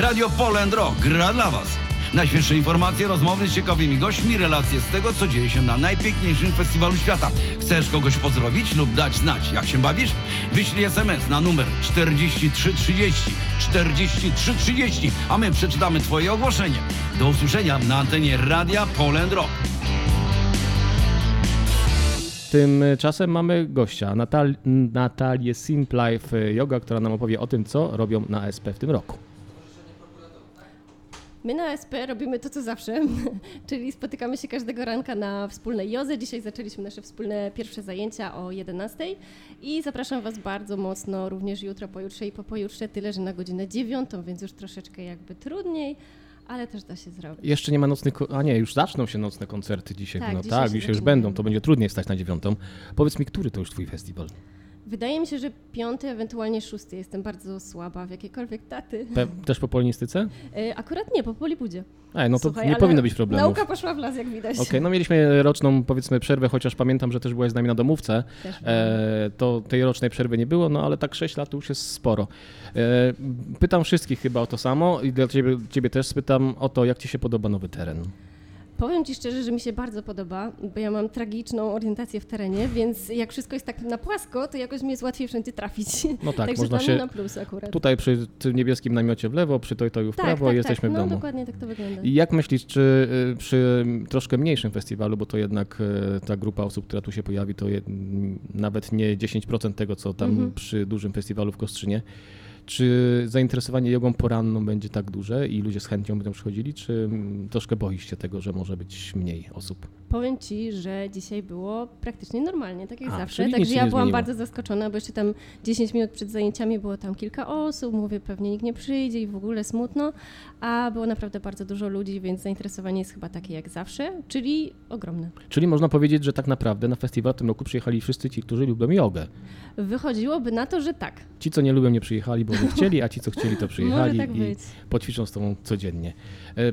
Radio Poland Rock gra dla Was. Najświeższe informacje, rozmowy z ciekawymi gośćmi, relacje z tego, co dzieje się na najpiękniejszym festiwalu świata. Chcesz kogoś pozdrowić lub dać znać, jak się bawisz? Wyślij SMS na numer 4330 4330, a my przeczytamy Twoje ogłoszenie. Do usłyszenia na antenie Radia Poland Rock. Tymczasem mamy gościa, Natal Natalię Simplife Yoga, która nam opowie o tym, co robią na SP w tym roku. My na SP robimy to, co zawsze, czyli spotykamy się każdego ranka na wspólnej jodze. Dzisiaj zaczęliśmy nasze wspólne pierwsze zajęcia o 11 i zapraszam Was bardzo mocno również jutro, pojutrze i po pojutrze, tyle, że na godzinę 9, więc już troszeczkę jakby trudniej, ale też da się zrobić. Jeszcze nie ma nocnych, a nie, już zaczną się nocne koncerty dzisiaj. Tak, no dzisiaj tak, dzisiaj już będą, to będzie trudniej stać na dziewiątą. Powiedz mi, który to już twój festiwal? Wydaje mi się, że piąty, ewentualnie szósty. Jestem bardzo słaba w jakiekolwiek taty. Pe- też po polonistyce? Y, Akurat nie, po Polibudzie. Ej, no to Słuchaj, nie powinno być problemów. Nauka poszła w las, jak widać. Okej, no mieliśmy roczną, powiedzmy, przerwę, chociaż pamiętam, że też byłaś z nami na domówce. E, to tej rocznej przerwy nie było, no ale tak 6 lat to już jest sporo. E, pytam wszystkich chyba o to samo i dla ciebie, ciebie też spytam o to, jak ci się podoba nowy teren. Powiem Ci szczerze, że mi się bardzo podoba, bo ja mam tragiczną orientację w terenie, więc jak wszystko jest tak na płasko, to jakoś mi jest łatwiej wszędzie trafić. No tak, Także można się na plus akurat. tutaj przy tym niebieskim namiocie w lewo, przy toj toju w tak, prawo tak, jesteśmy tak. w No domu. dokładnie tak to wygląda. I jak myślisz, czy y, przy troszkę mniejszym festiwalu, bo to jednak y, ta grupa osób, która tu się pojawi, to nawet nie 10% tego, co tam Mhm. przy dużym festiwalu w Kostrzynie, czy zainteresowanie jogą poranną będzie tak duże i ludzie z chęcią będą przychodzili, czy mm, troszkę boisz się tego, że może być mniej osób? Powiem Ci, że dzisiaj było praktycznie normalnie, tak jak A, zawsze. Także ja byłam zmieniło. bardzo zaskoczona, bo jeszcze tam 10 minut przed zajęciami było tam kilka osób, mówię, pewnie nikt nie przyjdzie i w ogóle smutno, a było naprawdę bardzo dużo ludzi, więc zainteresowanie jest chyba takie jak zawsze, czyli ogromne. Czyli można powiedzieć, że tak naprawdę na festiwal w tym roku przyjechali wszyscy ci, którzy lubią jogę. Wychodziłoby na to, że tak. Ci, co nie lubią, nie przyjechali, bo nie chcieli, a ci, co chcieli, to przyjechali tak i być. poćwiczą z tobą codziennie. E,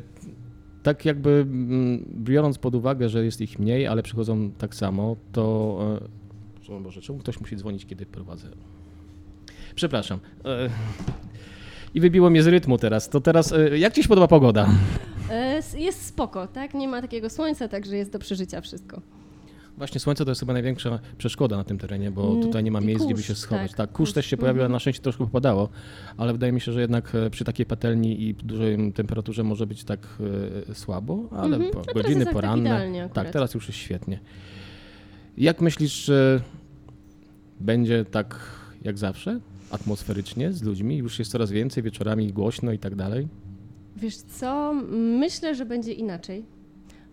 Tak jakby mm, biorąc pod uwagę, że jest ich mniej, ale przychodzą tak samo, to... e, Boże, czemu ktoś musi dzwonić, kiedy prowadzę? Przepraszam. E, I wybiło mnie z rytmu teraz. To teraz, e, jak ci się podoba pogoda? E, Jest spoko, tak? Nie ma takiego słońca, także jest do przeżycia wszystko. Właśnie słońce to jest chyba największa przeszkoda na tym terenie, bo Mm, tutaj nie ma miejsc, gdzie by się schować. tak, Tak, kurz kurz. też się pojawił, a Mhm. na szczęście troszkę popadało, ale wydaje mi się, że jednak e, przy takiej patelni i dużej temperaturze może być tak e, słabo, ale Mhm. po, No godziny tak poranne. tak, akurat. teraz już jest świetnie. Jak myślisz, że będzie tak jak zawsze? Atmosferycznie z ludźmi? Już jest coraz więcej, wieczorami głośno i tak dalej? Wiesz co, myślę, że będzie inaczej.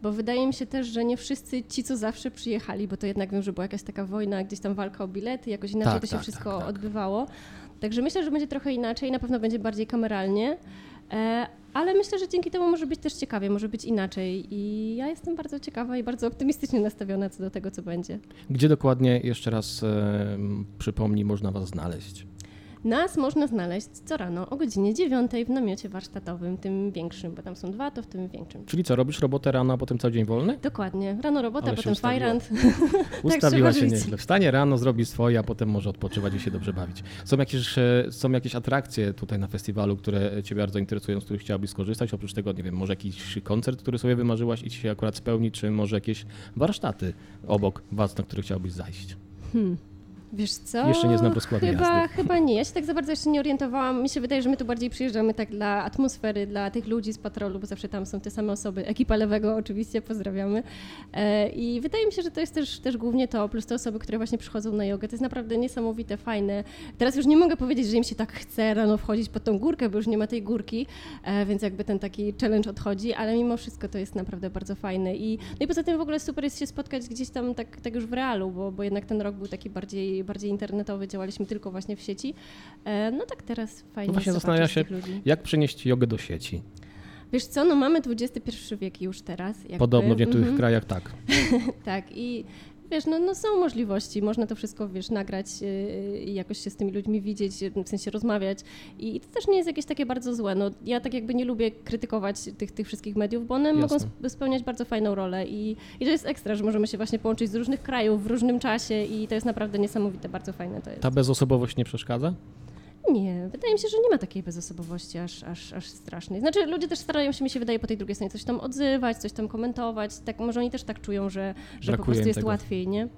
Bo wydaje mi się też, że nie wszyscy ci, co zawsze przyjechali, bo to jednak wiem, że była jakaś taka wojna, gdzieś tam walka o bilety, jakoś inaczej Tak, to się tak, wszystko tak, tak. odbywało. Także myślę, że będzie trochę inaczej, na pewno będzie bardziej kameralnie, e, ale myślę, że dzięki temu może być też ciekawie, może być inaczej i ja jestem bardzo ciekawa i bardzo optymistycznie nastawiona co do tego, co będzie. Gdzie dokładnie, jeszcze raz e, przypomnij, można Was znaleźć? Nas można znaleźć co rano o godzinie 9 w namiocie warsztatowym, tym większym, bo tam są dwa, to w tym większym. Czyli co, robisz robotę rano, a potem cały dzień wolny? Dokładnie. Rano robota, Ale potem fajrant. Ustawiła trzeba się nieźle. Wstanie rano, zrobi swoje, a potem może odpoczywać i się dobrze bawić. Są jakieś, e, są jakieś atrakcje tutaj na festiwalu, które Cię bardzo interesują, z których chciałabyś skorzystać? Oprócz tego, nie wiem, może jakiś koncert, który sobie wymarzyłaś i Ci się akurat spełni, czy może jakieś warsztaty obok Was, na które chciałabyś zajść? Hmm. Wiesz co? Jeszcze nie znam rozkładu chyba, jazdy. Chyba nie. Ja się tak za bardzo jeszcze nie orientowałam. Mi się wydaje, że my tu bardziej przyjeżdżamy tak dla atmosfery, dla tych ludzi z patrolu, bo zawsze tam są te same osoby. Ekipa Lewego oczywiście, pozdrawiamy. E, I wydaje mi się, że to jest też, też głównie to, plus te osoby, które właśnie przychodzą na jogę. To jest naprawdę niesamowite, fajne. Teraz już nie mogę powiedzieć, że im się tak chce rano wchodzić pod tą górkę, bo już nie ma tej górki, e, więc jakby ten taki challenge odchodzi, ale mimo wszystko to jest naprawdę bardzo fajne. I, no i poza tym w ogóle super jest się spotkać gdzieś tam tak, tak już w realu, bo, bo jednak ten rok był taki bardziej, bardziej internetowy, działaliśmy tylko właśnie w sieci. E, no tak teraz fajnie No właśnie zastanawiam się. Jak przenieść jogę do sieci? Wiesz co, no mamy XXI wiek już teraz. Jakby. Podobno w niektórych Mhm. krajach tak. Tak i wiesz, no, no są możliwości, można to wszystko, wiesz, nagrać yy, i jakoś się z tymi ludźmi widzieć, w sensie rozmawiać i, i to też nie jest jakieś takie bardzo złe, no ja tak jakby nie lubię krytykować tych, tych wszystkich mediów, bo one mogą Jasne. sp- spełniać bardzo fajną rolę i, i to jest ekstra, że możemy się właśnie połączyć z różnych krajów w różnym czasie i to jest naprawdę niesamowite, bardzo fajne to jest. Ta bezosobowość nie przeszkadza? Nie, wydaje mi się, że nie ma takiej bezosobowości aż, aż, aż strasznej. Znaczy ludzie też starają się, mi się wydaje, po tej drugiej stronie coś tam odzywać, coś tam komentować. Tak, może oni też tak czują, że, że po prostu jest tego. łatwiej, nie?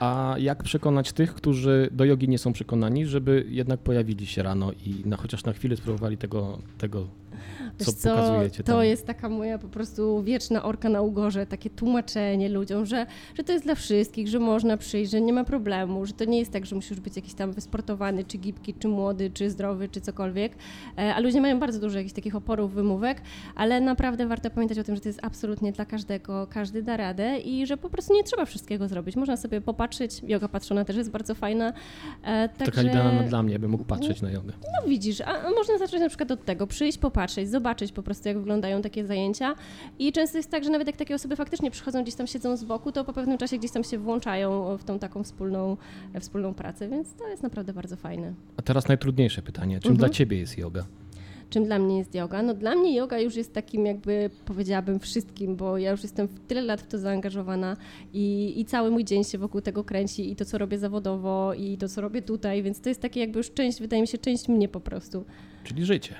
A jak przekonać tych, którzy do jogi nie są przekonani, żeby jednak pojawili się rano i na, chociaż na chwilę spróbowali tego, tego Wiesz co, pokazujecie to tam? jest taka moja po prostu wieczna orka na ugorze, takie tłumaczenie ludziom, że, że to jest dla wszystkich, że można przyjść, że nie ma problemu, że to nie jest tak, że musisz być jakiś tam wysportowany, czy gibki, czy młody, czy zdrowy, czy cokolwiek. E, A ludzie mają bardzo dużo jakichś takich oporów, wymówek, ale naprawdę warto pamiętać o tym, że to jest absolutnie dla każdego, każdy da radę i że po prostu nie trzeba wszystkiego zrobić. Można sobie popatrzeć, yoga patrzona też jest bardzo fajna. E, Taka także- idealna dla mnie, by mógł patrzeć na jogę. no widzisz, a a można zacząć na przykład od tego, przyjść, popatrzeć, zobaczyć po prostu, jak wyglądają takie zajęcia. I często jest tak, że nawet jak takie osoby faktycznie przychodzą, gdzieś tam siedzą z boku, to po pewnym czasie gdzieś tam się włączają w tą taką wspólną, e, wspólną pracę, więc to jest naprawdę bardzo fajne. A teraz najtrudniejsze pytanie. Czym Mhm. dla ciebie jest yoga? Czym dla mnie jest yoga? No dla mnie yoga już jest takim jakby powiedziałabym wszystkim, bo ja już jestem w tyle lat w to zaangażowana i, i cały mój dzień się wokół tego kręci i to, co robię zawodowo i to, co robię tutaj, więc to jest takie jakby już część, wydaje mi się, część mnie po prostu. Czyli życie.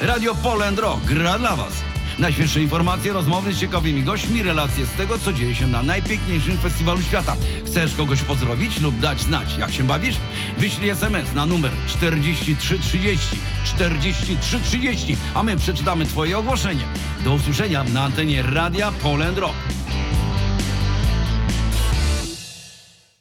Radio Poland Rock gra dla Was. Najświeższe informacje, rozmowy z ciekawymi gośćmi, relacje z tego, co dzieje się na najpiękniejszym festiwalu świata. Chcesz kogoś pozdrowić lub dać znać, jak się bawisz? Wyślij SMS na numer 4330 4330, a my przeczytamy Twoje ogłoszenie. Do usłyszenia na antenie Radia Poland Rock.